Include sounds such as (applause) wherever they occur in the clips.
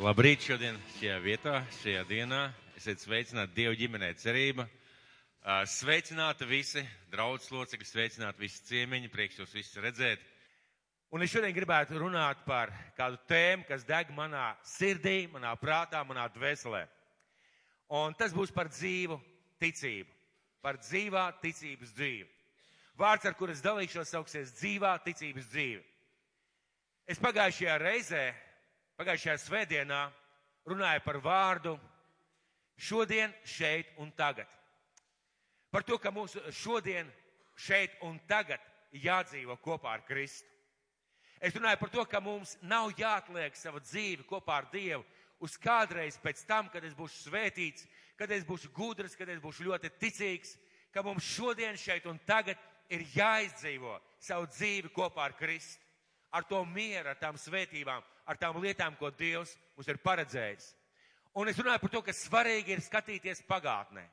Labrīt šodien šajā vietā, šajā dienā. Esiet sveicināti Dievu ģimenē cerība. Sveicināti visi draudz locekļi, sveicināti visi ciemiņi, priekš jūs visus redzēt. Un es šodien gribētu runāt par kādu tēmu, kas deg manā sirdī, manā prātā, manā dvēselē. Un tas būs par dzīvu ticību, par dzīvā ticības dzīvi. Vārds, ar kur es dalīšos, sauksies dzīvā ticības dzīve. Es pagājušajā reizē, pagājušajā svētdienā runāju par vārdu šodien, šeit un tagad. Par to, ka mums šodien, šeit un tagad jādzīvo kopā ar Kristu. Es runāju par to, ka mums nav jāatliek sava dzīve kopā ar Dievu uz kādreiz pēc tam, kad es būšu svētīts, kad es būšu gudrs, kad es būšu ļoti ticīgs, ka mums šodien, šeit un tagad ir jāizdzīvo savu dzīvi kopā ar Kristu. Ar to mieru, ar tām svētībām, ar tām lietām, ko Dievs mums ir paredzējis. Un es runāju par to, ka svarīgi ir skatīties pagātnē.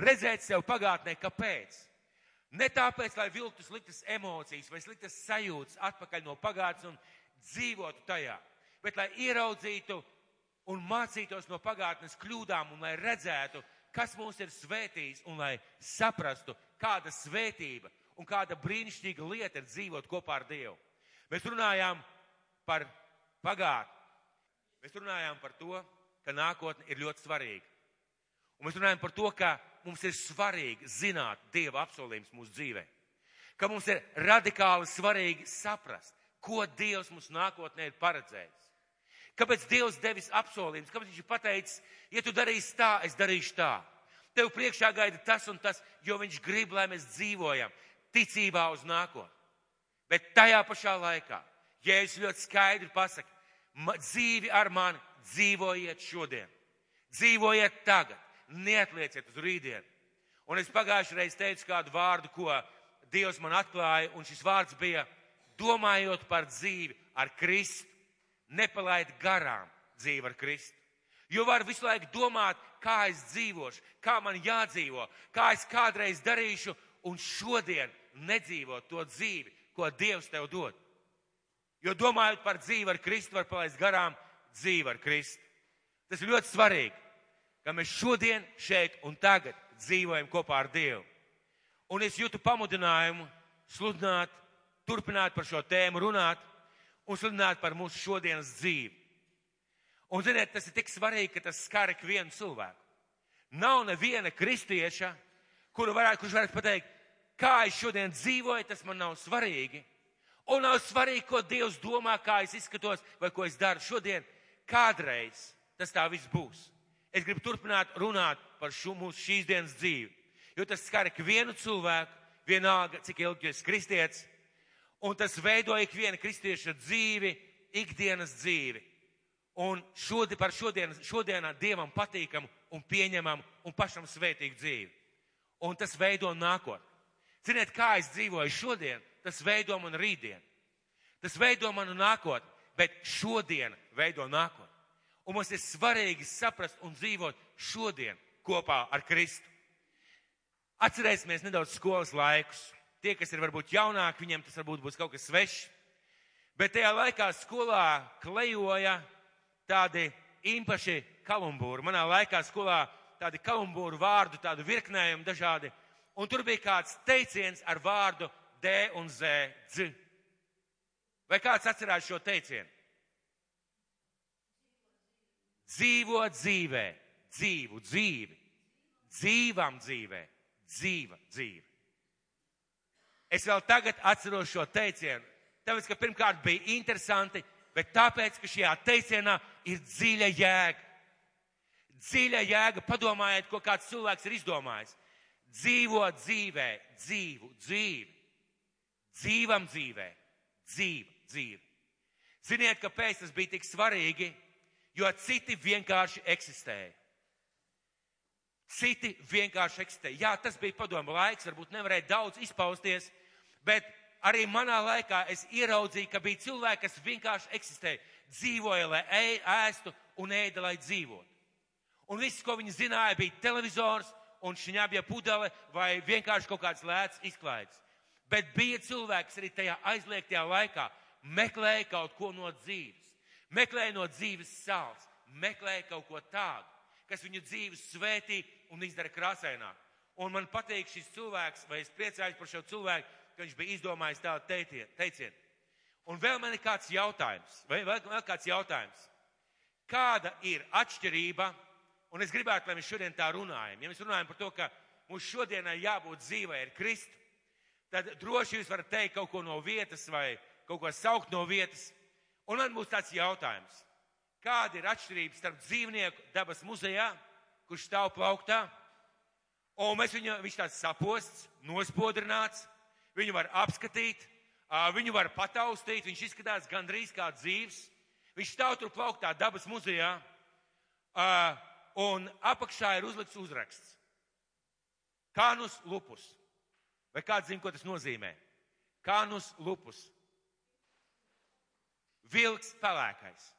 Redzēt sev pagātnē, kāpēc? Ne tāpēc, lai vilktu sliktas emocijas vai sliktas sajūtas atpakaļ no pagātnes un dzīvotu tajā, bet lai ieraudzītu un mācītos no pagātnes kļūdām un lai redzētu, kas mūs ir svētījis un lai saprastu, kāda svētība un kāda brīnišķīga lieta ir dzīvot kopā ar Dievu. Mēs runājām par pagātni. Mēs runājām par to, ka nākotne ir ļoti svarīga. Un mēs runājam par to, ka mums ir svarīgi zināt Dieva apsolījumus mūsu dzīvē. Ka mums ir radikāli svarīgi saprast, ko Dievs mums nākotnē ir paredzējis. Kāpēc Dievs devis apsolījumus? Kāpēc Viņš ir pateicis, ja tu darīsi tā, es darīšu tā. Tev priekšā gaida tas un tas, jo Viņš grib, lai mēs dzīvojam ticībā uz nākotni. Bet tajā pašā laikā, ja es ļoti skaidri pasaku, dzīvi ar mani dzīvojiet šodien, dzīvojiet tagad, neatlieciet uz rītdienu. Un es pagājušajā reizē teicu kādu vārdu, ko Dievs man atklāja, un šis vārds bija domājot par dzīvi ar Kristu, nepalaid garām dzīvi ar Kristu. Jo var visu laiku domāt, kā es dzīvošu, kā man jādzīvo, kā es kādreiz darīšu, un šodien nedzīvot to dzīvi, ko Dievs tev dod. Jo domājot par dzīvi ar Kristu, var palaist garām dzīvi ar Kristu. Tas ir ļoti svarīgi, ka mēs šodien, šeit un tagad dzīvojam kopā ar Dievu. Un es jūtu pamudinājumu sludināt, turpināt par šo tēmu runāt un sludināt par mūsu šodienas dzīvi. Un, ziniet, tas ir tik svarīgi, ka tas skar ikvienu cilvēku. Nav neviena kristieša, kuru varētu, kurš varētu pateikt, kā es šodien dzīvoju, tas man nav svarīgi. Un nav svarīgi, ko Dievs domā, kā es izskatos vai ko es daru šodien. Kādreiz tas tā viss būs. Es gribu turpināt runāt par šo mūsu šīs dienas dzīvi, jo tas skar ikvienu cilvēku, vienalga, cik ilgi jūs kristietis, un tas veido ikviena kristieša dzīvi, ikdienas dzīvi. Un šodi, par šodien, šodienā Dievam patīkamu un pieņemamu un pašam svētīgu dzīvi. Un tas veido nākotni. Ziniet, kā es dzīvoju šodien, tas veido manu rītdienu. Tas veido manu nākotni, bet šodien veido nākotni. Un mums ir svarīgi saprast un dzīvot šodien kopā ar Kristu. Atcerēsimies nedaudz skolas laikus. Tie, kas ir varbūt jaunāki, viņiem tas varbūt būs kaut kas svešs. Bet tajā laikā skolā klejoja tādi īpaši kalumbūri. Manā laikā skolā tādi kalumbūru vārdu, tādu virknējumu dažādi. Un tur bija kāds teiciens ar vārdu D un Z. Dz. Vai kāds atcerās šo teicienu? Dzīvo dzīvē, dzīvu dzīvi, dzīvam dzīvē, dzīva dzīve. Es vēl tagad atceros šo teicienu, tāpēc, ka pirmkārt bija interesanti, bet tāpēc, ka šajā teicienā ir dziļa jēga. Dziļa jēga, padomājiet, ko kāds cilvēks ir izdomājis. Dzīvo dzīvē, dzīvu dzīvi. Dzīvam dzīvē, dzīva dzīve. Ziniet, kāpēc tas bija tik svarīgi? Jo citi vienkārši eksistēja. Citi vienkārši eksistēja. Jā, tas bija padomu laiks, varbūt nevarēja daudz izpausties, bet arī manā laikā es ieraudzīju, ka bija cilvēki, kas vienkārši eksistēja, dzīvoja, lai ēstu un ēda, lai dzīvotu. Un viss, ko viņi zināja, bija televizors un šņā bija pudele vai vienkārši kaut kāds lēts izklaides. Bet bija cilvēks arī tajā aizliegtajā laikā, meklēja kaut ko no dzīves. meklēja no dzīves sāls, meklēja kaut ko tādu, kas viņu dzīves svētī un izdara krāsaināk. Un man patīk šis cilvēks, vai es priecājos par šo cilvēku, ka viņš bija izdomājis tādu teicienu. Un vēl man ir kāds jautājums, vai vēl, vēl kāds jautājums. Kāda ir atšķirība, un es gribētu, lai mēs šodien tā runājam. Ja mēs runājam par to, ka mums šodienai jābūt dzīvai ar Kristu, tad droši jūs varat teikt kaut ko no vietas vai kaut ko saukt no vietas. Un man būs tāds jautājums. Kāda ir atšķirība starp dzīvnieku dabas muzejā, kurš stāv plauktā, un mēs viņu, viņš tāds saposts, nospodrināts, viņu var apskatīt, viņu var pataustīt, viņš izskatās gandrīz kā dzīves. Viņš stāv tur plauktā dabas muzejā, un apakšā ir uzlikts uzraksts. Kanus lupus. Vai kāds zina, ko tas nozīmē? Kanus lupus. Vilks pelēkais.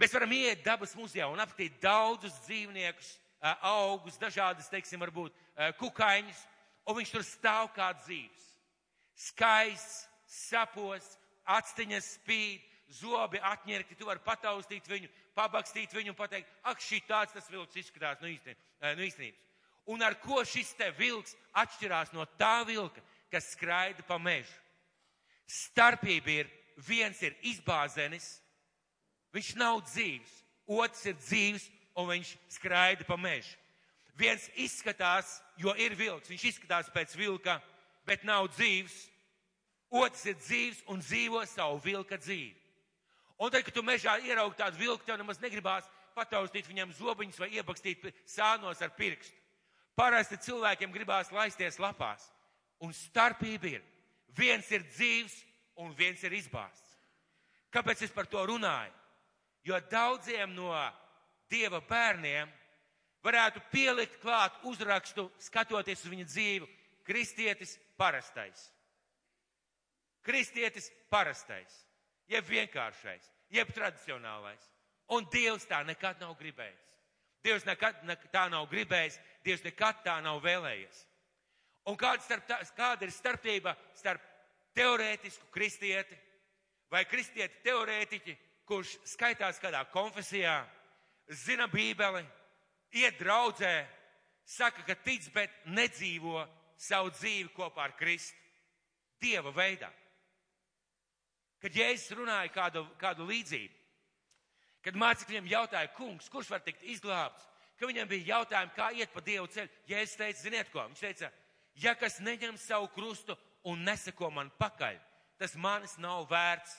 Mēs varam iet dabas muzejā un apskatīt daudzus dzīvniekus, augus, dažādas, teiksim, varbūt kukaiņus, un viņš tur stāv kā dzīves. Skaists, sapos, actiņas spīd, zobi atņirkti, tu vari pataustīt viņu, pabakstīt viņu un pateikt, ak, šī tāds tas vilks izskatās no, īsten, no īstenības. Un ar ko šis te vilks atšķirās no tā vilka, kas skraida pa mežu? Starpība ir, viens ir izbāzenis, viņš nav dzīves, otrs ir dzīves un viņš skraida pa mežu. Viens izskatās, jo ir vilks, viņš izskatās pēc vilka, bet nav dzīves. Otrs ir dzīves un dzīvo savu vilka dzīvi. Un tad, kad tu mežā ieraugi tādu vilku, tev nemaz negribās pataustīt viņam zobiņus vai iebakstīt sānos ar pirkstu. Parasti cilvēkiem gribās laisties lapās. Un starpība ir, viens ir dzīves un viens ir izbāzts. Kāpēc es par to runāju? Jo daudziem no Dieva bērniem varētu pielikt klāt uzrakstu, skatoties uz viņa dzīvi, kristietis parastais. Kristietis parastais, jeb vienkāršais, jeb tradicionālais. Un Dievs tā nekad nav gribējis. Dievs nekad ne, tā nav gribējis, Dievs nekad tā nav vēlējies. Un kāda, starp, kāda ir starpība starp teorētisku kristieti vai kristieti teorētiķi, kurš skaitās kādā konfesijā, zina Bībeli, iet draudzē, saka, ka tic, bet nedzīvo savu dzīvi kopā ar Kristu. Dieva veidā. Kad Jēzus runāja kādu, kādu līdzību, kad mācekļiem jautāja, kungs, kurš var tikt izglābts, ka viņam bija jautājumi, kā iet pa Dievu ceļu, Jēzus teica, ziniet ko? Viņš teica, ja kas neņem savu krustu un neseko man pakaļ, tas manis nav vērts.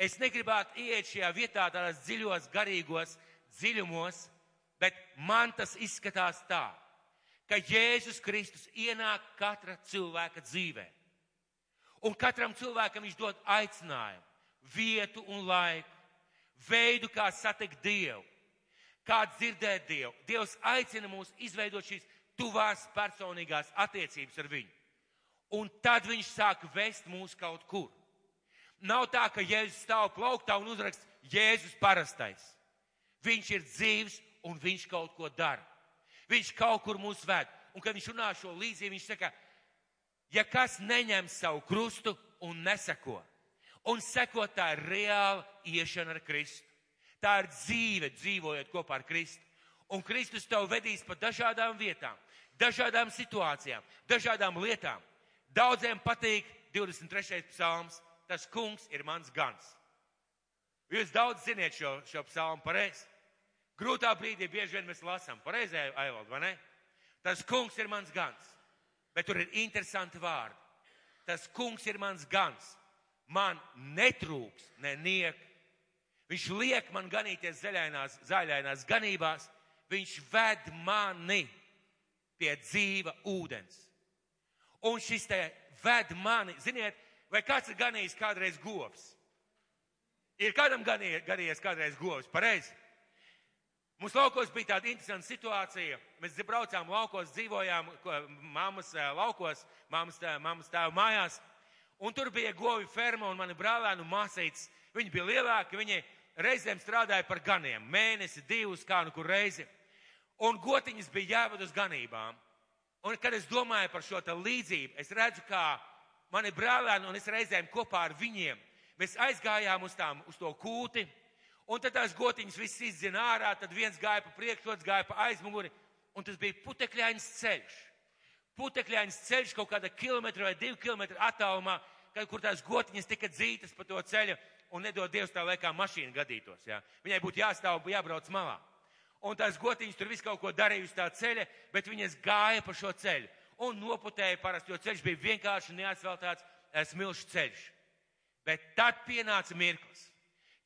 Es negribētu iet šajā vietā tādās dziļos, garīgos dziļumos, bet man tas izskatās tā, ka Jēzus Kristus ienāk katra cilvēka dzīvē. Un katram cilvēkam viņš dod aicinājumu, vietu un laiku, veidu, kā satikt Dievu, kā dzirdēt Dievu. Dievs aicina mūs izveidot šīs tuvās personīgās attiecības ar viņu. Un tad viņš sāk vest mūs kaut kur. Nav tā, ka Jēzus stāv plauktā un uzrakst Jēzus parastais. Viņš ir dzīves un viņš kaut ko dara. Viņš kaut kur mūs ved. Un kad viņš runā šo līdzību, viņš saka, ja kas neņem savu krustu un neseko, un seko tā ir reāla iešana ar Kristu. Tā ir dzīve, dzīvojot kopā ar Kristu. Un Kristus tev vedīs pa dažādām vietām, dažādām situācijām, dažādām lietām. Daudziem patīk 23. psalms, tas kungs ir mans gans. Jūs daudz ziniet šo, šo psalmu pareizi. Grūtā brīdī bieži vien mēs lasām, pareizi, Aivald, vai ne? Tas kungs ir mans gans. Bet tur ir interesanti vārdi. Tas kungs ir mans gans. Man netrūks neniek. Viņš liek man ganīties zaļainās, zaļainās ganībās. Viņš ved mani pie dzīva ūdens. Un šis te ved mani, ziniet, vai kāds ir ganījis kādreiz govs? Ir kādam ganījies kādreiz govs, pareizi? Mums laukos bija tāda interesanta situācija. Mēs braucām laukos, dzīvojām mammas laukos, mammas, mammas tēva mājās. Un tur bija govi ferma un mani brālēnu māsītes. Viņi bija lielāki, viņi reizēm strādāja par ganiem. Mēnesi, divus, kā nu kur reizi. Un gotiņas bija jāved uz ganībām. Un, kad es domāju par šo līdzību, es redzu, kā mani brālēni un es reizēm kopā ar viņiem, Mēs aizgājām uz, tām, uz to kūti, un tad tās gotiņas viss izzina ārā, tad viens gāja pa priekšu, otrs gāja pa aizmuguri, un tas bija putekļains ceļš. Putekļains ceļš kaut kāda kilometra vai divu kilometru attālumā, kad, kur tās gotiņas tika dzītas pa to ceļu, un nedod Dievs tā laikā mašīna gadītos. Jā. Viņai būtu jāstāv, jābrauc malā. Un tās gotiņas tur visu kaut ko darīja uz tā ceļa, bet viņas gāja pa šo ceļu un noputēja parasti, jo ceļš bija vienkārši neasfaltāts smilšu ceļš. Bet tad pienāca mirklis,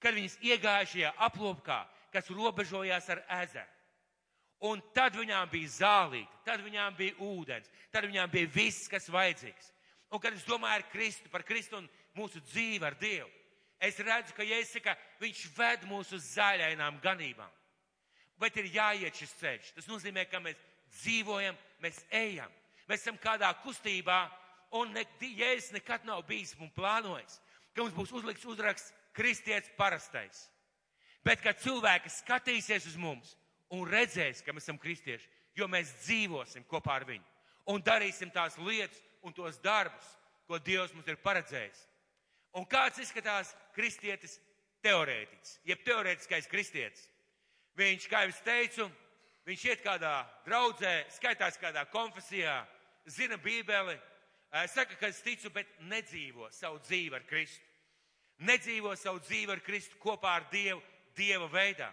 kad viņas iegāja šajā aplopkā, kas robežojās ar ezeru. Un tad viņām bija zālīte, tad viņām bija ūdens, tad viņām bija viss, kas vajadzīgs. Un kad es domāju ar Kristu, par Kristu un mūsu dzīvi ar Dievu, es redzu, ka Jēzus saka, viņš ved mūs uz zaļainām ganībām. Bet ir jāiet šis ceļš. Tas nozīmē, ka mēs dzīvojam, mēs ejam. Mēs esam kādā kustībā, un ne, Jēzus nekad nav bijis un plānojis, ka mums būs uzlikts uzraksts kristietis parastais. Bet, kad cilvēki skatīsies uz mums un redzēs, ka mēs esam kristieši, jo mēs dzīvosim kopā ar viņu un darīsim tās lietas un tos darbus, ko Dievs mums ir paredzējis. Un kāds izskatās kristietis teorētiķis, jeb teorētiskais kristietis? Viņš, kā jau es teicu, viņš iet kādā draudzē, skaitās kādā konfesijā, zina bībeli, saka, ka es ticu, bet nedzīvo savu dzīvi ar Kristu. Nedzīvo savu dzīvi ar Kristu kopā ar Dievu, Dieva veidā.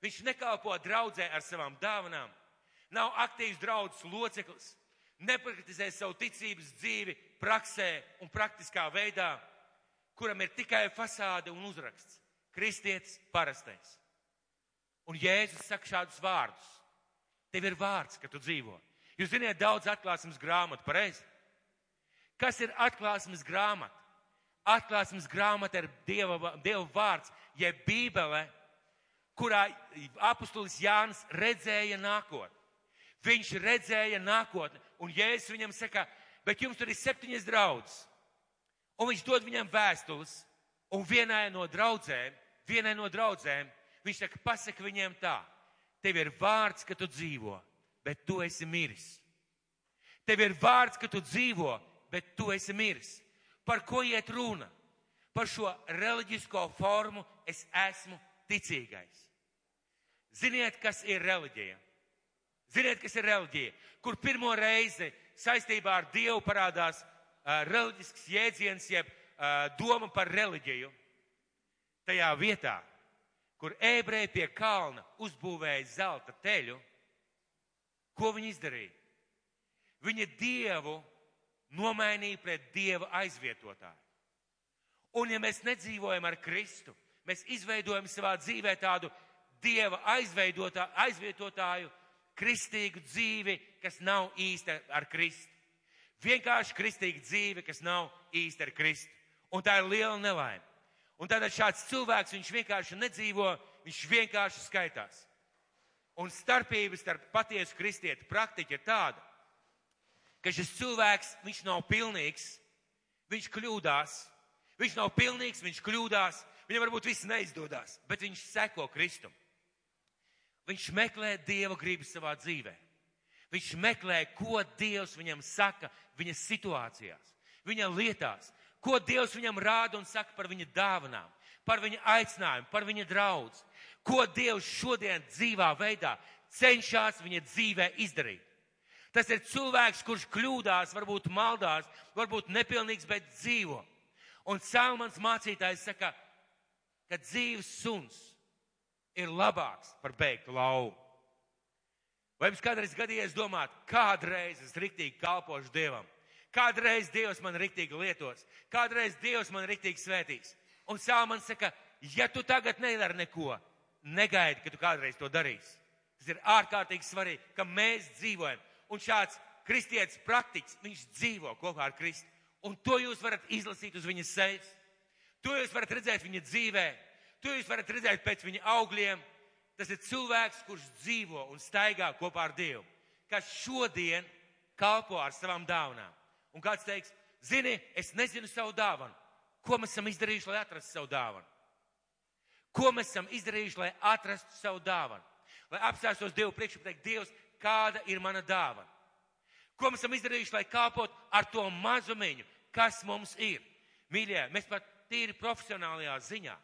Viņš nekalpo draudzē ar savām dāvanām, nav aktīvs draudzes loceklis, nepraktizē savu ticības dzīvi praksē un praktiskā veidā, kuram ir tikai fasāde un uzraksts - kristietis parastais. Un Jēzus saka šādus vārdus. Tev ir vārds, ka tu dzīvo. Jūs zināt, daudz atklāsmes grāmatu, pareizi? Kas ir atklāsmes grāmata? Atklāsmes grāmata ir Dieva, Dieva vārds, jeb Bībele, kurā apustulis Jānis redzēja nākotni. Viņš redzēja nākotni, un Jēzus viņam saka, bet jums tur ir septiņas draudzes. Un viņš dod viņam vēstules, un vienai no draudzēm, vienai no draudzēm, Viņš saka, pasaka viņiem tā, tev ir vārds, ka tu dzīvo, bet tu esi miris. Tev ir vārds, ka tu dzīvo, bet tu esi miris. Par ko iet runa? Par šo reliģisko formu es esmu ticīgais. Ziniet, kas ir reliģija? Ziniet, kas ir reliģija? Kur pirmo reizi saistībā ar Dievu parādās uh, reliģisks jēdziens, jeb uh, doma par reliģiju. Tajā vietā, kur ebreji pie kalna uzbūvēja zelta teļu, ko viņi izdarīja? Viņi dievu nomainīja pret dieva aizvietotāju. Un ja mēs nedzīvojam ar Kristu, mēs izveidojam savā dzīvē tādu dieva aizvietotāju, kristīgu dzīvi, kas nav īsta ar Kristu. Vienkārši kristīga dzīve, kas nav īsta ar Kristu. Un tā ir liela nelaime. Un tātad šāds cilvēks, viņš vienkārši nedzīvo, viņš vienkārši skaitās. Un starpība starp patiesu kristieti praktiķi ir tāda, ka šis cilvēks, viņš nav pilnīgs, viņš kļūdās, viņš nav pilnīgs, viņš kļūdās, viņam varbūt viss neizdodas, bet viņš seko Kristum. Viņš meklē Dieva gribu savā dzīvē. Viņš meklē, ko Dievs viņam saka viņa situācijās, viņa lietās. Ko Dievs viņam rāda un saka par viņa dāvanām, par viņa aicinājumu, par viņa draudz. Ko Dievs šodien dzīvā veidā cenšas viņa dzīvē izdarīt. Tas ir cilvēks, kurš kļūdās, varbūt maldās, varbūt nepilnīgs, bet dzīvo. Un Salmans mācītājs saka, ka dzīves suns ir labāks par beigtu lauvu. Vai jums kādreiz gadījies domāt, kādreiz es riktīgi kalpošu Dievam? Kādreiz Dievs man riktīgi lietos, kādreiz Dievs man riktīgi svētīs. Un Salmans saka, ja tu tagad nedari neko, negaidi, ka tu kādreiz to darīsi. Tas ir ārkārtīgi svarīgi, ka mēs dzīvojam. Un šāds kristietis praktiķis, viņš dzīvo kopā ar Kristu. Un to jūs varat izlasīt uz viņa sejas. To jūs varat redzēt viņa dzīvē. To jūs varat redzēt pēc viņa augļiem. Tas ir cilvēks, kurš dzīvo un staigā kopā ar Dievu, kas šodien kalpo ar savām dāvanām. Un kāds teiks, zini, es nezinu savu dāvanu. Ko mēs esam izdarījuši, lai atrastu savu dāvanu? Ko mēs esam izdarījuši, lai atrastu savu dāvanu? Lai apstāstos Dievu priekšā un teikt, Dievs, kāda ir mana dāvana? Ko mēs esam izdarījuši, lai kāpot ar to mazumiņu, kas mums ir? Mīļie, mēs pat tīri profesionālajā ziņā,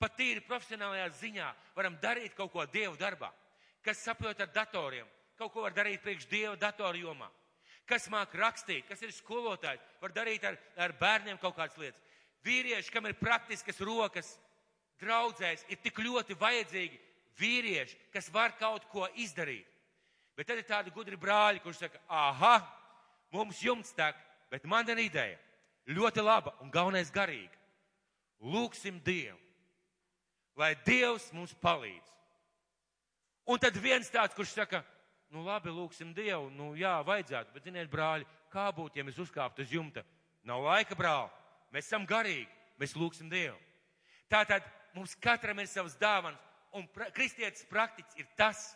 pat tīri profesionālajā ziņā varam darīt kaut ko Dievu darbā, kas saprot ar datoriem, kaut ko var darīt priekš Dieva datoru jomā, kas māk rakstīt, kas ir skolotājs, var darīt ar, ar bērniem kaut kādas lietas. Vīrieši, kam ir praktiskas rokas, draudzēs, ir tik ļoti vajadzīgi vīrieši, kas var kaut ko izdarīt. Bet tad ir tādi gudri brāļi, kurš saka, aha, mums jumts tek, bet man ir ideja. Ļoti laba un galvenais garīga. Lūksim Dievu, lai Dievs mums palīdz. Un tad viens tāds, kurš saka, nu labi, lūksim Dievu, nu jā, vajadzētu, bet ziniet, brāļi, kā būtu, ja mēs uzkāptu uz jumta? Nav laika, brāl, mēs esam garīgi, mēs lūksim Dievu. Tātad mums katram ir savs dāvans, un pra kristietis praktiķis ir tas,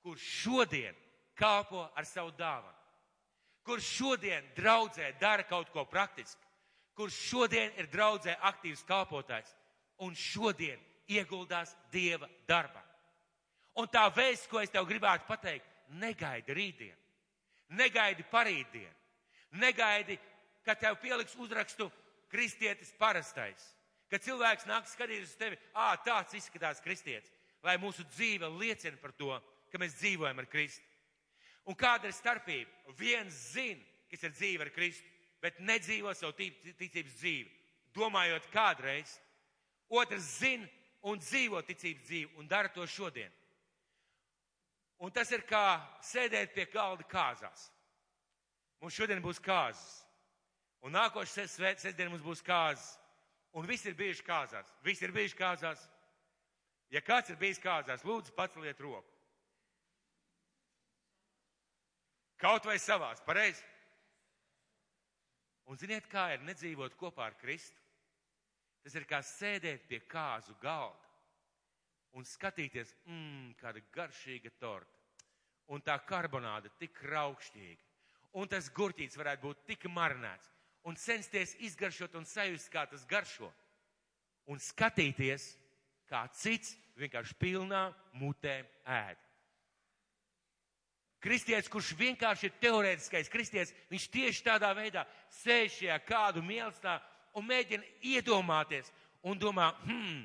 kurš šodien kalpo ar savu dāvanu, kurš šodien draudzē dara kaut ko praktisku, kurš šodien ir draudzē aktīvs kalpotājs un šodien ieguldās Dieva darbā. Un tā vēsts, ko es tev gribētu pateikt, negaidi rītdien, negaidi parītdien, negaidi, ka tev pieliks uzrakstu kristietis parastais, ka cilvēks nāk skatīties uz tevi, ā, tāds izskatās kristietis, lai mūsu dzīve liecina par to, ka mēs dzīvojam ar Kristu. Un kāda ir starpība? Viens zina, kas ir dzīve ar Kristu, bet nedzīvo savu ticības dzīvi, domājot kādreiz. Otrs zina un dzīvo ticības dzīvi un dara to šodien. Un tas ir kā sēdēt pie galda kāzās. Mums šodien būs kāzas. Un nākošais sestdien mums būs kāzas. Un visi ir bijuši kāzās. Visi ir bijuši kāzās. Ja kāds ir bijis kāzās, lūdzu, paceliet roku. Kaut vai savās, pareizi. Un ziniet, kā ir nedzīvot kopā ar Kristu? Tas ir kā sēdēt pie kāzu galda un skatīties, mmm, kāda garšīga torta. Un tā karbonāda tik raukšķīga. Un tas gurķīts varētu būt tik marinēts. Un censties izgaršot un sajust, kā tas garšo. Un skatīties, kā cits vienkārši pilnā mutē ēd. Kristietis, kurš vienkārši ir teorētiskais kristietis, viņš tieši tādā veidā sēž šajā kādu mīlestībā un mēģina iedomāties un domā, hmm,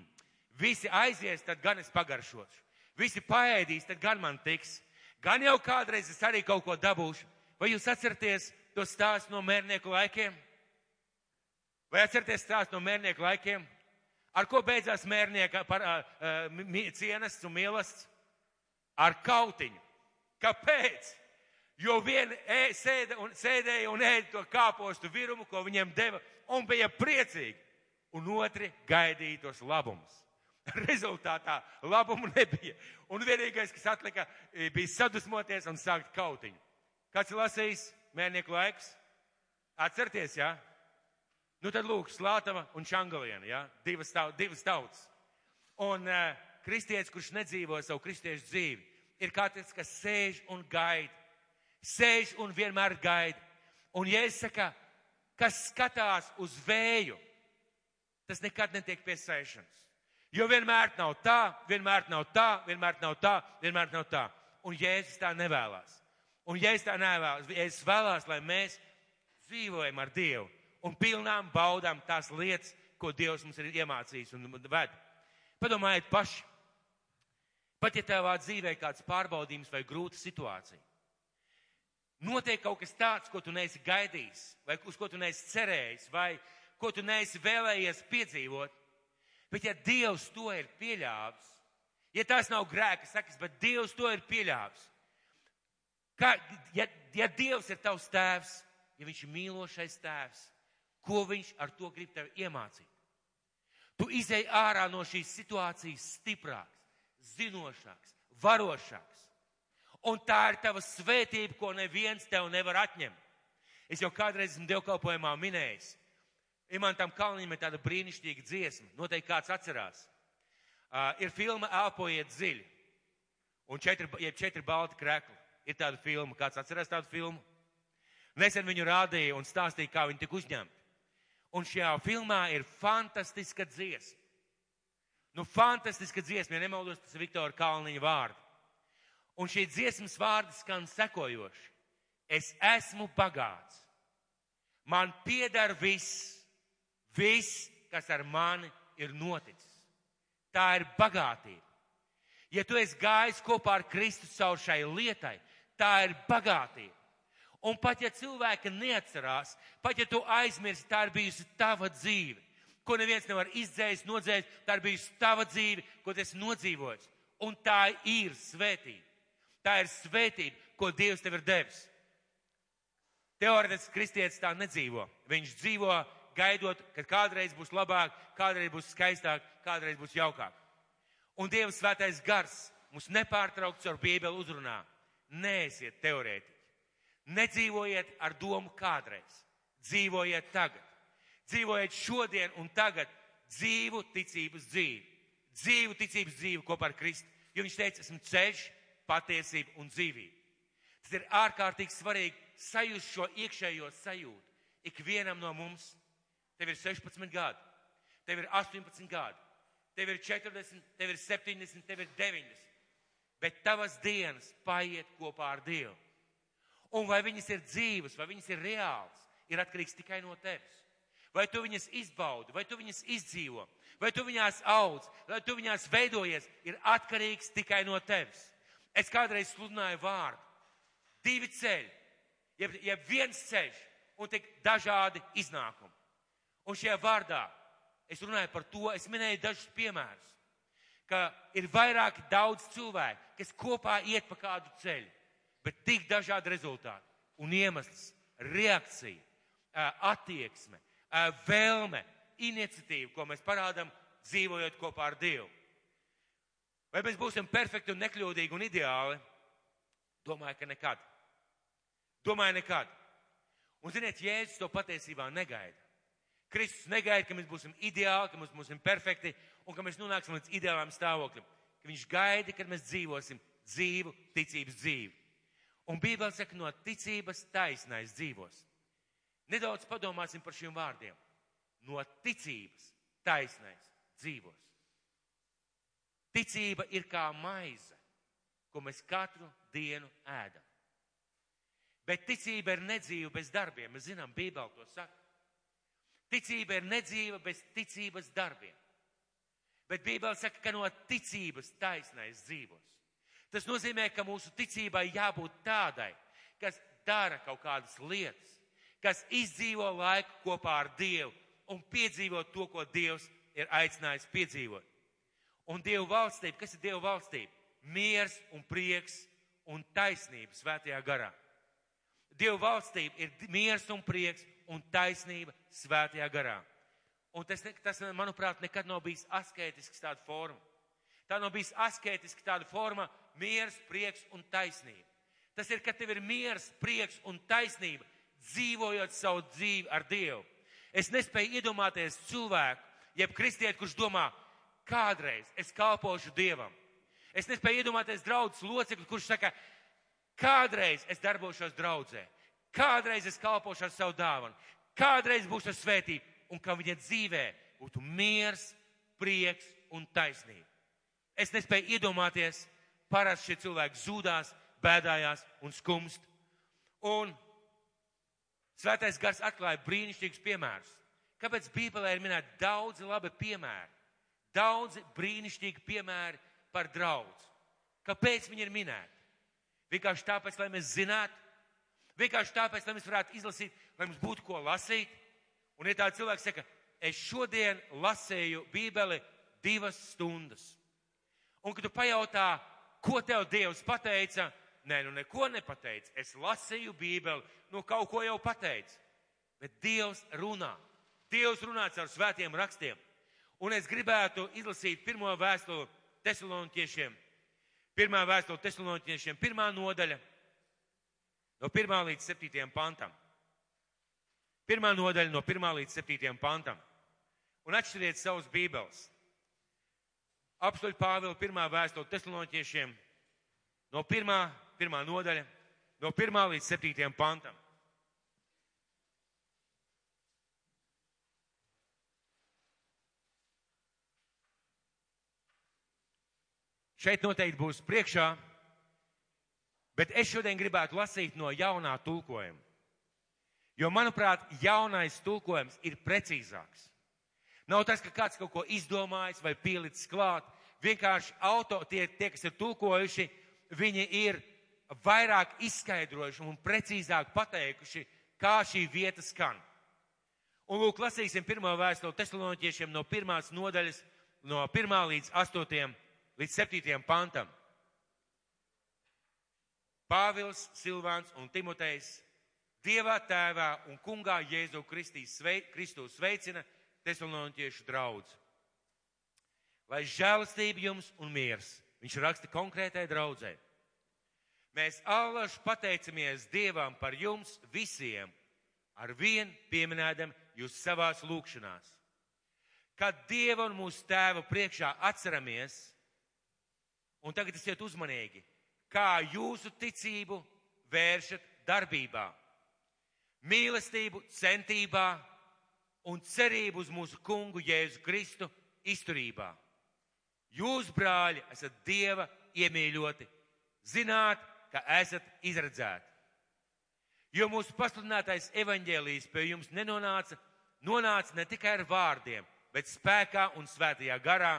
visi aizies, tad gan es pagaršošu. Visi paēdīs, tad gan man tiks. Gan jau kādreiz es arī kaut ko dabūšu. Vai jūs atceraties to stāstu no mērnieku laikiem? Vai atceraties stāstu no mērnieku laikiem? Ar ko beidzās mērnieka par, uh, cienests un mīlestības? Ar kautiņu. Kāpēc? Jo viena sēda un, sēdēja un ēda to kāpostu virumu, ko viņiem deva, un bija priecīgi, un otri gaidīja tos labumus. (laughs) Rezultātā labumu nebija. Un vienīgais, kas atlika, bija sadusmoties un sākt kautiņu. Kāds ir lasījis mēnieku laiks? Atcerieties, jā? Ja? Nu tad lūk, Slātava un Čangaliena, jā? Ja? Divas, taut, divas tautas. Un uh, kristietis, kurš nedzīvo savu kristiešu dzīvi, ir kāds, kas sēž un gaida. Sēž un vienmēr gaida. Un Jēzus saka, kas skatās uz vēju, tas nekad netiek pie sēšanas. Jo vienmēr nav tā, vienmēr nav tā, vienmēr nav tā, vienmēr nav tā. Un Jēzus tā nevēlas. Un Jēzus tā nevēlas. Jēzus vēlās, lai mēs dzīvojam ar Dievu un pilnām baudām tās lietas, ko Dievs mums ir iemācījis un ved. Padomājiet paši, Pat ja tavā dzīvē kāds pārbaudījums vai grūta situācija. Notiek kaut kas tāds, ko tu neesi gaidījis, vai uz ko tu neesi cerējis, vai ko tu neesi vēlējies piedzīvot. Bet ja Dievs to ir pieļāvis, ja tās nav grēka sakas, bet Dievs to ir pieļāvis, kā, ja, ja Dievs ir tavs tēvs, ja viņš ir mīlošais tēvs, ko viņš ar to grib tev iemācīt? Tu izēj ārā no šīs situācijas stiprāks zinošāks, varošāks. Un tā ir tava svētība, ko neviens tev nevar atņemt. Es jau kādreiz esmu dievkalpojumā minējis. Imantam Kalnīm ir tāda brīnišķīga dziesma. Noteikti kāds atcerās. Uh, ir filma Elpojiet dziļi. Un četri, jeb četri balti krekli. Ir tāda filma. Kāds atcerās tādu filmu? Nesen viņu rādīja un stāstīja, kā viņi tika uzņemti. Un šajā filmā ir fantastiska dziesma. Nu, fantastiska dziesma, ja nemaldos, tas ir Viktora Kalniņa vārdi. Un šī dziesmas vārdi skan sekojoši. Es esmu bagāts. Man pieder viss, viss kas ar mani ir noticis. Tā ir bagātība. Ja tu esi gājis kopā ar Kristus caur šai lietai, tā ir bagātība. Un pat ja cilvēki neatcerās, pat ja tu aizmirsti, tā ir bijusi tava dzīve, ko neviens nevar izdzēst, nodzēst, tā ir bijusi tava dzīve, ko tu esi nodzīvojis. Un tā ir svētība. Tā ir svētība, ko Dievs tev ir devis. Teorētiski kristietis tā nedzīvo. Viņš dzīvo gaidot, ka kādreiz būs labāk, kādreiz būs skaistāk, kādreiz būs jaukāk. Un Dieva svētais gars mums nepārtraukts ar Bībeli uzrunā. Neesiet teorētiķi. Nedzīvojiet ar domu kādreiz. Dzīvojiet tagad. Dzīvojiet šodien un tagad dzīvu ticības dzīvi. Dzīvu ticības dzīvi kopā ar Kristu. Jo viņš teica, esmu ceļš, patiesība un dzīvība. Tas ir ārkārtīgi svarīgi sajust šo iekšējo sajūtu. Ikvienam no mums, tev ir 16 gadi, tev ir 18 gadi, tev ir 40, tev ir 70, tev ir 90. Bet tavas dienas paiet kopā ar Dievu. Un vai viņas ir dzīves, vai viņas ir reāls, ir atkarīgs tikai no tevis. Vai tu viņas izbaudi, vai tu viņas izdzīvo, vai tu viņās audz, vai tu viņās veidojies, ir atkarīgs tikai no tevis. Es kādreiz sludināju vārdu. Divi ceļi, jeb, jeb viens ceļš un tik dažādi iznākumi. Un šajā vārdā es runāju par to, es minēju dažus piemērus, ka ir vairāk daudz cilvēku, kas kopā iet pa kādu ceļu bet tik dažādi rezultāti un iemesls, reakcija, attieksme, vēlme, iniciatīva, ko mēs parādām dzīvojot kopā ar Dievu. Vai mēs būsim perfekti un nekļūdīgi un ideāli? Domāju, ka nekad. Domāju, nekad. Un ziniet, Jēzus to patiesībā negaida. Kristus negaida, ka mēs būsim ideāli, ka mēs būsim perfekti un ka mēs nonāksim līdz ideālam stāvoklim. Ka viņš gaida, kad mēs dzīvosim dzīvu ticības dzīvi. Un Bībele saka, no ticības taisnais dzīvos. Nedaudz padomāsim par šiem vārdiem. No ticības taisnais dzīvos. Ticība ir kā maize, ko mēs katru dienu ēdam. Bet ticība ir nedzīva bez darbiem. Mēs zinām, Bībele to saka. Ticība ir nedzīva bez ticības darbiem. Bet Bībele saka, ka no ticības taisnais dzīvos. Tas nozīmē, ka mūsu ticībai jābūt tādai, kas dara kaut kādas lietas, kas izdzīvo laiku kopā ar Dievu un piedzīvo to, ko Dievs ir aicinājis piedzīvot. Un Dieva valstība, kas ir Dieva valstība? Miers un prieks un taisnība svētajā garā. Dieva valstība ir miers un prieks un taisnība svētajā garā. Un tas, tas manuprāt, nekad nav bijis askētisks tāda forma. Tā nav bijis askētiski tāda forma, miers, prieks un taisnība. Tas ir, ka tev ir miers, prieks un taisnība, dzīvojot savu dzīvi ar Dievu. Es nespēju iedomāties cilvēku, jeb kristieti, kurš domā, kādreiz es kalpošu Dievam. Es nespēju iedomāties draudzes locekli, kurš saka, kādreiz es darbošos draudzē, kādreiz es kalpošu ar savu dāvanu, kādreiz būšu ar svētību, un ka viņa dzīvē būtu miers, prieks un taisnība. Es nespēju iedomāties, parasti šie cilvēki zūdās, bēdājās un skumst. Un Svētais gars atklāja brīnišķīgus piemērus. Kāpēc Bībelē ir minēti daudzi labi piemēri? Daudzi brīnišķīgi piemēri par draudz. Kāpēc viņi ir minēti? Vienkārši tāpēc, lai mēs zinātu, vienkārši tāpēc, lai mēs varētu izlasīt, lai mums būtu ko lasīt. Un, ja tāds cilvēks saka, es šodien lasēju Bībeli divas stundas, un kad tu pajautā, ko tev Dievs pateica? Nē, nu neko nepateica. Es lasīju Bībeli, nu kaut ko jau pateica. Bet Dievs runā. Dievs runā caur svētiem rakstiem. Un es gribētu izlasīt pirmo vēstuli tesaloniķiešiem. Pirmā vēstule tesaloniķiešiem, pirmā nodaļa, no pirmā līdz septītajam pantam. Pirmā nodaļa no pirmā līdz septītajam pantam. Un atšķiriet savus bībeles. Apstoļu Pāvila pirmā vēstule tesaloniķiešiem no pirmā, pirmā nodaļa, no pirmā līdz septītajam pantam. Šeit noteikti būs priekšā, bet es šodien gribētu lasīt no jaunā tulkojuma. Jo, manuprāt, jaunais tulkojums ir precīzāks. Nav tas, ka kāds kaut ko izdomājis vai pielicis klāt. Vienkārši auto, tie, tie kas ir tulkojuši, viņi ir vairāk izskaidrojuši un precīzāk pateikuši, kā šī vieta skan. Un lūk, lasīsim pirmo vēstuli tesaloniķiešiem no pirmās nodaļas, no pirmā līdz astotiem, līdz septītiem pantam. Pāvils, Silvāns un Timotejs Dievā tēvā un kungā Jēzu svei, Kristu sveicina tesaloniķiešu draudz. Lai žēlastība jums un miers, viņš raksta konkrētai draudzē. Mēs allaž pateicamies Dievam par jums visiem, ar vien pieminēdam jūs savās lūkšanās. Kad Dieva un mūsu tēva priekšā atceramies, un tagad esiet uzmanīgi, kā jūsu ticību vēršat darbībā, mīlestību centībā un cerību uz mūsu kungu Jēzu Kristu izturībā. Jūs, brāļi, esat Dieva iemīļoti, zināt, ka esat izredzēti. Jo mūsu pasludinātais evaņģēlijs pie jums nenonāca, nonāca ne tikai ar vārdiem, bet spēkā un svētajā garā.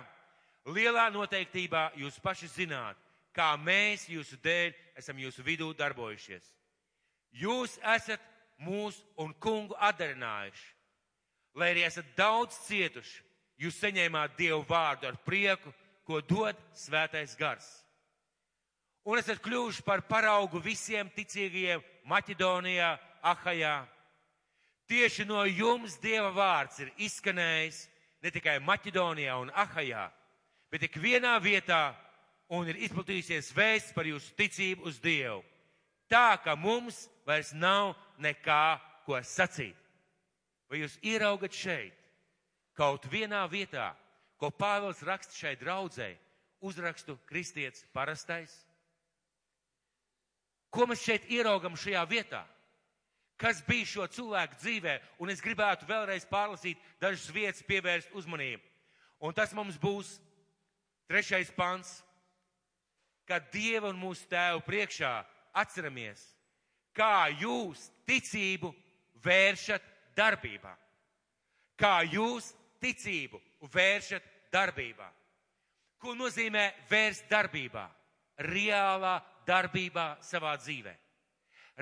Lielā noteiktībā jūs paši zināt, kā mēs jūsu dēļ esam jūsu vidū darbojušies. Jūs esat mūsu un kungu atdarinājuši. Lai arī esat daudz cietuši, jūs saņēmāt Dievu vārdu ar prieku, ko dod svētais gars. Un esat kļuvuši par paraugu visiem ticīgajiem Maķedonijā, Ahajā. Tieši no jums Dieva vārds ir izskanējis ne tikai Maķedonijā un Ahajā, bet ik vienā vietā un ir izplatījusies vēsts par jūsu ticību uz Dievu. Tā, ka mums vairs nav nekā, ko sacīt. Vai jūs ieraugat šeit, kaut vienā vietā, ko Pāvils raksta šai draudzēji, uzrakstu kristietis parastais? Ko mēs šeit ieraugam šajā vietā? Kas bija šo cilvēku dzīvē? Un es gribētu vēlreiz pārlasīt dažas vietas, pievērst uzmanību. Un tas mums būs trešais pants, kad Dieva un mūsu tēvu priekšā atceramies, kā jūs ticību vēršat darbībā. Kā jūs ticību vēršat darbībā. Ko nozīmē vērst darbībā? Reālā darbībā savā dzīvē.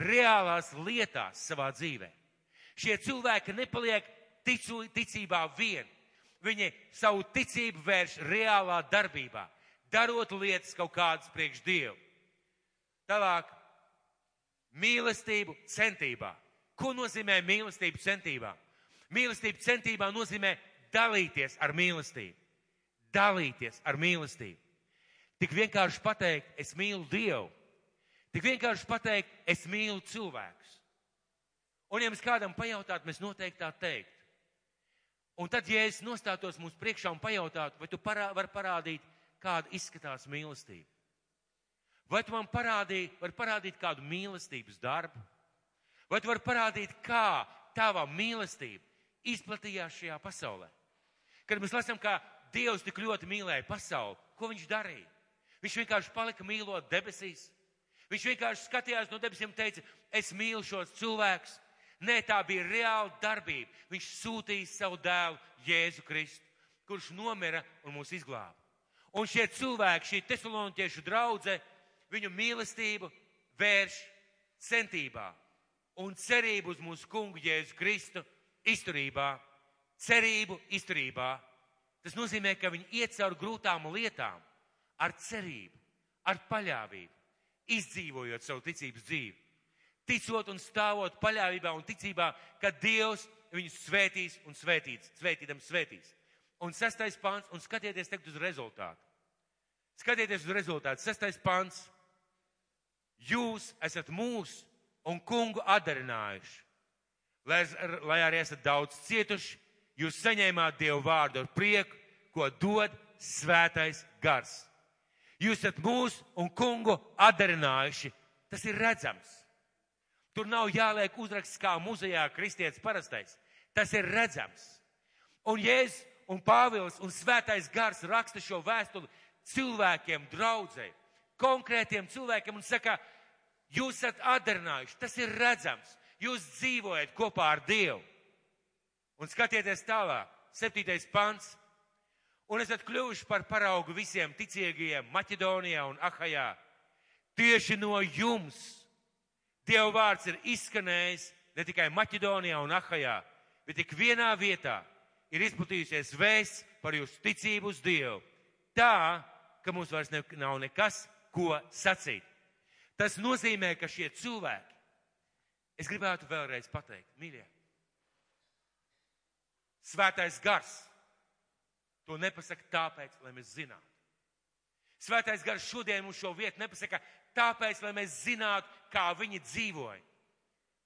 Reālās lietās savā dzīvē. Šie cilvēki nepaliek ticu, ticībā vien. Viņi savu ticību vērš reālā darbībā, darot lietas kaut kādas priekš Dievu. Tālāk mīlestību centībā. Ko nozīmē mīlestība centībā? Mīlestība centībā nozīmē dalīties ar mīlestību. Dalīties ar mīlestību. Tik vienkārši pateikt, es mīlu Dievu. Tik vienkārši pateikt, es mīlu cilvēkus. Un, ja mēs kādam pajautāt, mēs noteikti tā teikt. Un tad, ja es nostātos mūsu priekšā un pajautātu, vai tu parā, vari parādīt, kāda izskatās mīlestība? Vai tu man parādīji, vari parādīt kādu mīlestības darbu? Vai tu vari parādīt, kā tava mīlestība izplatījās šajā pasaulē? Kad mēs lasām, kā Dievs tik ļoti mīlēja pasauli, ko viņš darīja? Viņš vienkārši palika mīlot debesīs. Viņš vienkārši skatījās no debesīm un teica, es mīlu šos cilvēkus. Nē, tā bija reāla darbība. Viņš sūtīja savu dēlu Jēzu Kristu, kurš nomira un mūs izglāba. Un šie cilvēki, šī tesalonķiešu draudzene, viņu mīlestību vērš centībā un cerību uz mūsu kungu Jēzu Kristu izturībā. Cerību izturībā. Tas nozīmē, ka viņi iet cauri grūtām lietām ar cerību, ar paļāvību, izdzīvojot savu ticības dzīvi. Ticot un stāvot paļāvībā un ticībā, ka Dievs viņus svētīs un svētīs, svētīdams svētīs. Un sastais pāns, un skatieties tagad uz rezultātu. Skatieties uz rezultātu. Sastais pāns jūs esat mūsu un kungu atdarinājuši. Lai, lai arī esat daudz cietuši, jūs saņēmāt Dievu vārdu ar prieku, ko dod svētais gars. Jūs esat mūsu un kungu atdarinājuši. Tas ir redzams. Tur nav jāliek uzraksts kā muzejā kristietis parastais. Tas ir redzams. Un Jēzus un Pāvils un svētais gars raksta šo vēstuli cilvēkiem, draudzēji konkrētiem cilvēkiem un saka, jūs esat atdarinājuši, tas ir redzams, jūs dzīvojat kopā ar Dievu. Un skatieties tālāk, septītais pants. Un esat kļuvuši par paraugu visiem ticīgajiem Maķedonijā un Ahajā. Tieši no jums Dieva vārds ir izskanējis ne tikai Maķedonijā un Ahajā, bet tik vienā vietā ir izplatījusies vēsts par jūsu ticību uz Dievu. Tā, ka mums vairs ne, nav nekas, ko sacīt. Tas nozīmē, ka šie cilvēki, es gribētu vēlreiz pateikt, mīļie, svētais gars to nepasaka tāpēc, lai mēs zinātu. Svētais gars šodien mums šo vietu nepasaka tāpēc, lai mēs zinātu, kā viņi dzīvoja.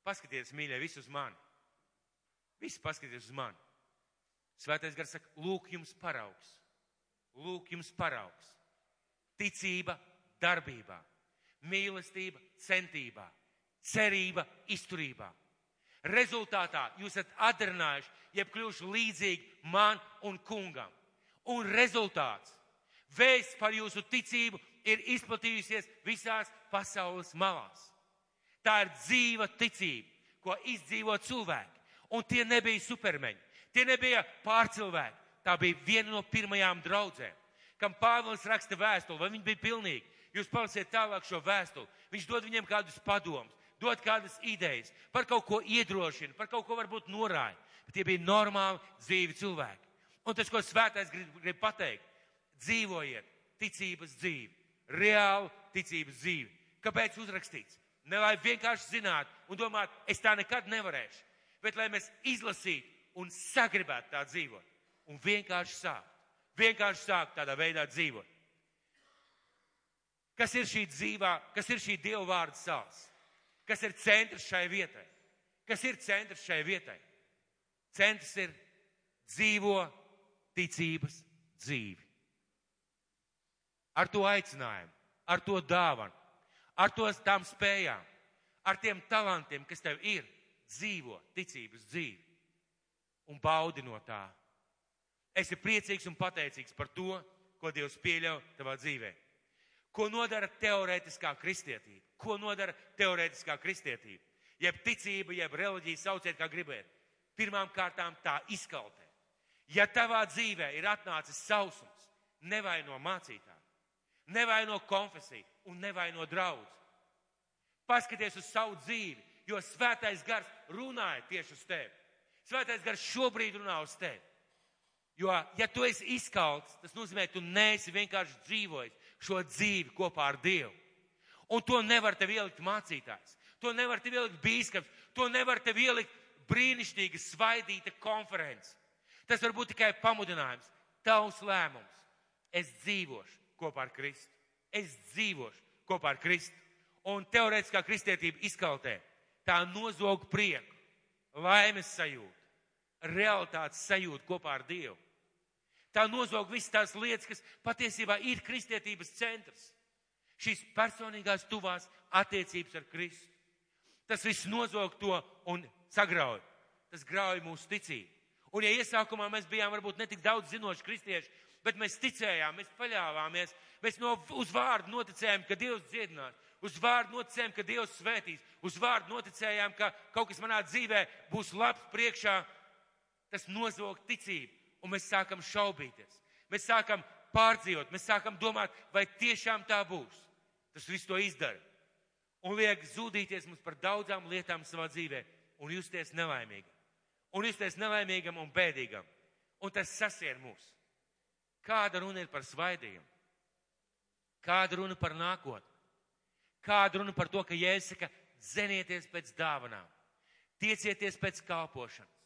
Paskatieties, mīļie, visu uz mani. Visi paskatieties uz mani. Svētais gars saka, lūk jums paraugs. Lūk jums paraugs. Ticība darbībā, mīlestība centībā, cerība izturībā. Rezultātā jūs esat atdarinājuši, jeb kļuvuši līdzīgi man un kungam. Un rezultāts - vēsts par jūsu ticību ir izplatījusies visās pasaules malās. Tā ir dzīva ticība, ko izdzīvo cilvēki. Un tie nebija supermeņi, tie nebija pārcilvēki. Tā bija viena no pirmajām draudzēm, kam Pāvils raksta vēstuli, vai viņi bija pilnīgi. Jūs palasiet tālāk šo vēstuli. Viņš dod viņiem kādus padomus, dod kādas idejas, par kaut ko iedrošina, par kaut ko varbūt norāja. Bet tie bija normāli dzīvi cilvēki. Un tas, ko svētais grib, grib pateikt, dzīvojiet ticības dzīvi, reālu ticības dzīvi. Kāpēc uzrakstīts? Ne lai vienkārši zinātu un domātu, es tā nekad nevarēšu, bet lai mēs izlasītu un sagribētu tā dzīvot. Un vienkārši sākt. Vienkārši sākt tādā veidā dzīvot. Kas ir šī dzīvā, kas ir šī Dieva vārda sāls? Kas ir centrs šai vietai? Kas ir centrs šai vietai? Centrs ir dzīvo ticības dzīvi. Ar to aicinājumu, ar to dāvanu, ar to tām spējām, ar tiem talantiem, kas tev ir, dzīvo ticības dzīvi un baudi no tā. Esi priecīgs un pateicīgs par to, ko Dievs pieļauj tavā dzīvē. Ko nodara teorētiskā kristietība? Ko nodara teorētiskā kristietība? Jeb ticība, jeb reliģija, sauciet kā gribiet. Pirmām kārtām tā izkaltē. Ja tavā dzīvē ir atnācis sausums, nevaino mācītāju, nevaino konfesiju un nevaino draugu. Paskaties uz savu dzīvi, jo svētais gars runāja tieši uz tevi. Svētais gars šobrīd runā uz tevi. Jo, ja tu esi izkalts, tas nozīmē, ka tu neesi vienkārši dzīvojis šo dzīvi kopā ar Dievu. Un to nevar tev ielikt mācītājs, to nevar tev ielikt bīskaps, to nevar tev ielikt brīnišķīga svaidīta konference. Tas var būt tikai pamudinājums, tavs lēmums. Es dzīvošu kopā ar Kristu. Es dzīvošu kopā ar Kristu. Un teorētiskā kristietība izkaltē. Tā nozog prieku, laimes sajūtu, realitātes sajūtu kopā ar Dievu. Tā nozog visas tās lietas, kas patiesībā ir kristietības centrs. Šīs personīgās tuvās attiecības ar Kristu. Tas viss nozog to un sagrauj. Tas grauj mūsu ticību. Un ja iesākumā mēs bijām varbūt netik daudz zinoši kristieši, bet mēs ticējām, mēs paļāvāmies, mēs no, uz vārdu noticējām, ka Dievs dziedinās, uz vārdu noticējām, ka Dievs svētīs, uz vārdu noticējām, ka kaut kas manā dzīvē būs labs priekšā, tas nozog ticību un mēs sākam šaubīties. Mēs sākam pārdzīvot, mēs sākam domāt, vai tiešām tā būs. Tas viss to izdara. Un liek zudīties mums par daudzām lietām savā dzīvē un justies nelaimīgam. Un justies nelaimīgam un bēdīgam. Un tas sasien mūs. Kāda runa ir par svaidījumu? Kāda runa par nākotni? Kāda runa par to, ka Jēzus saka, zenieties pēc dāvanām, tiecieties pēc kalpošanas,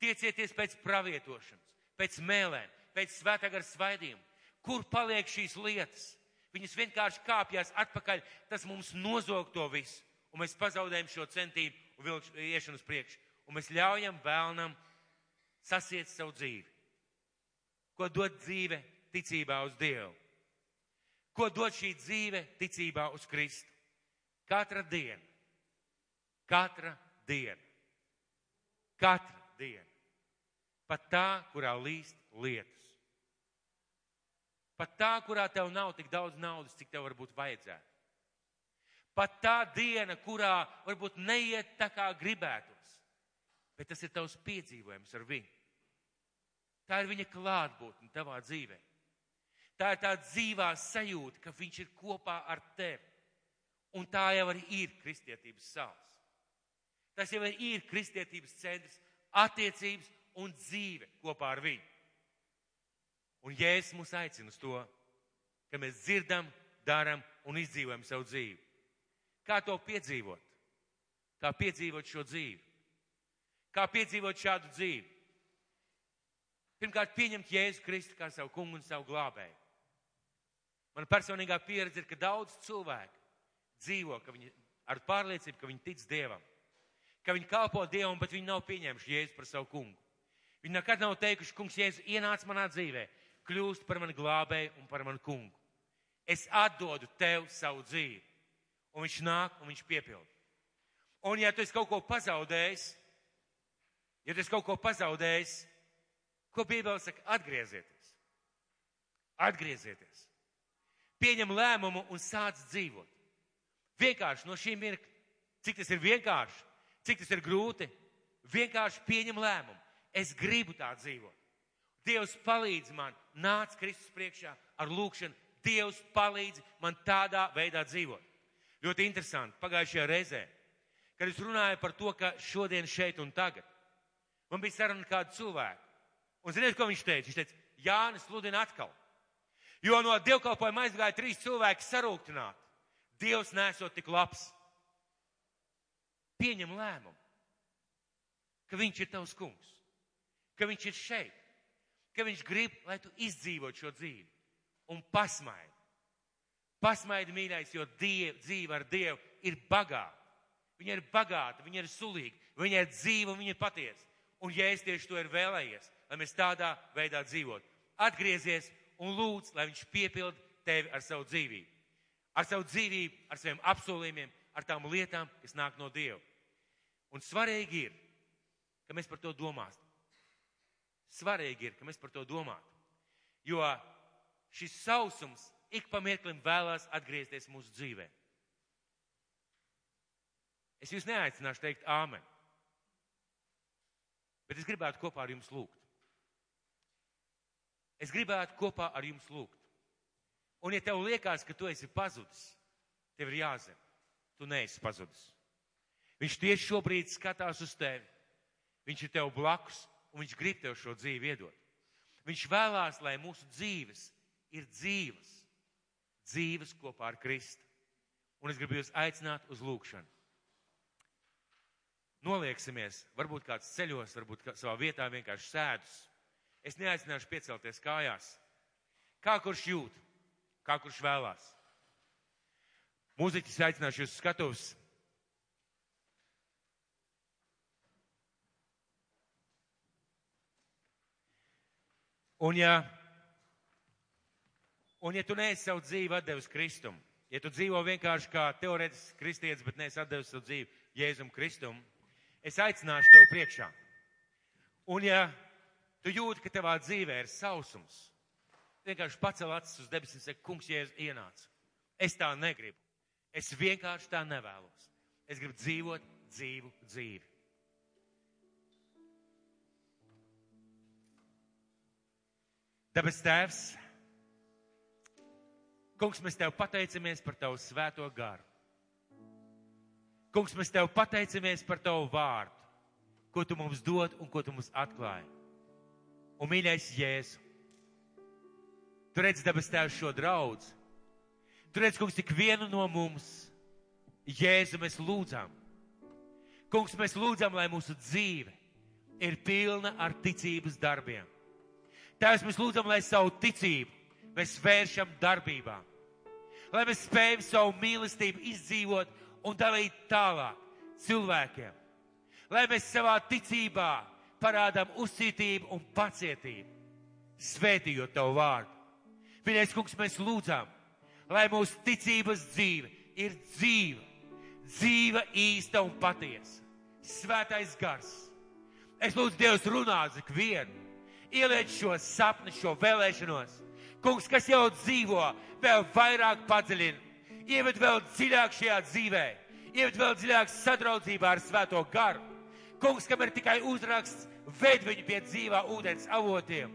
tiecieties pēc pravietošanas, pēc mēlēm, pēc svētāgara svaidījuma. Kur paliek šīs lietas? Viņas vienkārši kāpjas atpakaļ, tas mums nozog to visu, un mēs pazaudējam šo centību un iešanu uz priekšu, un mēs ļaujam vēlnam sasiet savu dzīvi. Ko dod dzīve ticībā uz Dievu? Ko dod šī dzīve ticībā uz Kristu? Katra diena, katra diena, katra diena pat tā, kurā līst lietus. Pat tā, kurā tev nav tik daudz naudas, cik tev varbūt vajadzētu. Pat tā diena, kurā varbūt neiet tā kā gribētos, bet tas ir tavs piedzīvojums ar viņu. Tā ir viņa klātbūtne tavā dzīvē. Tā ir tā dzīvā sajūta, ka viņš ir kopā ar tevi. Un tā jau arī ir kristietības sāls. Tas jau ir kristietības centrs, attiecības un dzīve kopā ar viņu. Un Jēzus mūs aicina uz to, ka mēs dzirdam, darām un izdzīvojam savu dzīvi. Kā to piedzīvot? Kā piedzīvot šo dzīvi? Kā piedzīvot šādu dzīvi? Pirmkārt, pieņemt Jēzu Kristu kā savu kungu un savu glābēju. Man personīgā pieredze ir, ka daudz cilvēku dzīvo viņi, ar pārliecību, ka viņi tic Dievam, ka viņi kalpo Dievam, bet viņi nav pieņēmuši Jēzu par savu kungu. Viņi nekad nav teikuši, kungs, Jēzus ienāca manā dzīvē, kļūst par mani glābēju un par mani kungu. Es atdodu tev savu dzīvi. Un viņš nāk un viņš piepilda. Un ja tu esi kaut ko pazaudējis, ja tu esi kaut ko pazaudējis, ko Bībele saka, atgriezieties. Atgriezieties. Pieņem lēmumu un sāc dzīvot. Vienkārši no šīm mirkļa. Cik tas ir vienkārši, cik tas ir grūti, vienkārši pieņem lēmumu. Es gribu tā dzīvot. Dievs palīdz man, nāc Kristus priekšā ar lūkšanu. Dievs palīdz man tādā veidā dzīvot. Ļoti interesanti. Pagājušajā reizē, kad es runāju par to, ka šodien šeit un tagad, man bija saruna kādu cilvēku. Un ziniet, ko viņš teica? Viņš teica, Jānis sludina atkal. Jo no dievkalpojuma aizgāja trīs cilvēki sarūktināti. Dievs nesot tik labs. Pieņem lēmumu, ka viņš ir tavs kungs, ka viņš ir šeit, ka viņš grib, lai tu izdzīvot šo dzīvi un pasmaidi. Pasmaidi, mīļais, jo diev, dzīve ar Dievu ir bagāta. Viņa ir bagāta, viņa ir sulīga, viņa ir dzīva un viņa ir patiesa. Un ja es tieši to ir vēlējies, lai mēs tādā veidā dzīvotu, atgriezies un lūdz, lai viņš piepild tevi ar savu dzīvību. Ar savu dzīvību, ar saviem apsolījumiem, ar tām lietām, kas nāk no Dieva. Un svarīgi ir, ka mēs par to domāsim. Svarīgi ir, ka mēs par to domātu. Jo šis sausums ik pa mirklim vēlās atgriezties mūsu dzīvē. Es jūs neaicināšu teikt āmen, bet es gribētu kopā ar jums lūgt. Es gribētu kopā ar jums lūgt. Un ja tev liekas, ka tu esi pazudis, tev ir jāzina, tu neesi pazudis. Viņš tieši šobrīd skatās uz tevi. Viņš ir tev blakus un viņš grib tev šo dzīvi iedot. Viņš vēlās, lai mūsu dzīves ir dzīves dzīves kopā ar Kristu. Un es gribu jūs aicināt uz lūgšanu. Nolieksimies, varbūt kāds ceļos, varbūt savā vietā vienkārši sēdus. Es neaicināšu piecelties kājās. Kā kurš jūt, kā kurš vēlās. Mūziķis aicināšu jūs skatus. Un ja Un ja tu neesi savu dzīvi atdevis Kristum, ja tu dzīvo vienkārši kā teorētisks kristietis, bet neesi atdevis savu dzīvi Jēzum Kristum, es aicināšu tev priekšā. Un ja tu jūti, ka tavā dzīvē ir sausums, vienkārši pacel acis uz debesīm un saka, kungs, Jēzus ienāca. Es tā negribu. Es vienkārši tā nevēlos. Es gribu dzīvot dzīvu dzīvi. Dabas tēvs, Kungs, mēs Tev pateicamies par Tavu svēto garu. Kungs, mēs Tev pateicamies par Tavu vārdu, ko Tu mums dod un ko Tu mums atklāji. Un mīļais Jēzu, Tu redzi dabas Tēvs šo draudz. Tu redzi, Kungs, tik vienu no mums. Jēzu mēs lūdzam. Kungs, mēs lūdzam, lai mūsu dzīve ir pilna ar ticības darbiem. Tēvs, mēs lūdzam, lai savu ticību mēs vēršam darbībām lai mēs spējam savu mīlestību izdzīvot un dalīt tālāk cilvēkiem. Lai mēs savā ticībā parādām uzcītību un pacietību, svētījot tavu vārdu. Vienais kungs, mēs lūdzām, lai mūsu ticības dzīve ir dzīva, dzīva, īsta un patiesa. Svētais gars. Es lūdzu Dievs runāt ik vienu, ieliec šo sapni, šo vēlēšanos. Kungs, kas jau dzīvo, vēl vairāk padziļina, ieved vēl dziļāk šajā dzīvē, ieved vēl dziļāk sadraudzībā ar Svēto garu. Kungs, kam ir tikai uzraksts, ved viņu pie dzīvā ūdens avotiem.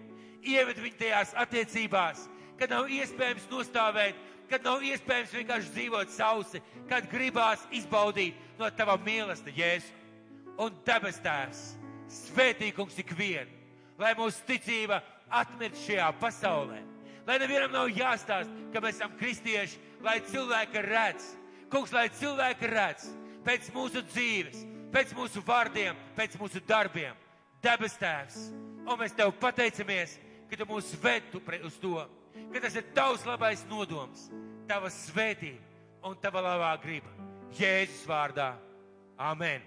ieved viņu tajās attiecībās, kad nav iespējams nostāvēt, kad nav iespējams vienkārši dzīvot sausi, kad gribās izbaudīt no tava mīlestība, Jēzu. Un debes tēvs, svētīgums ikvienu, lai mūsu ticība atmirt šajā pasaulē. Lai nevienam nav jāstāst, ka mēs esam kristieši, lai cilvēki redz, kungs, lai cilvēki redz pēc mūsu dzīves, pēc mūsu vārdiem, pēc mūsu darbiem. Debes tēvs, un mēs tev pateicamies, ka tu mūs ved uz to, ka tas ir tavs labais nodoms, tava svētība un tava labā griba. Jēzus vārdā. Amen.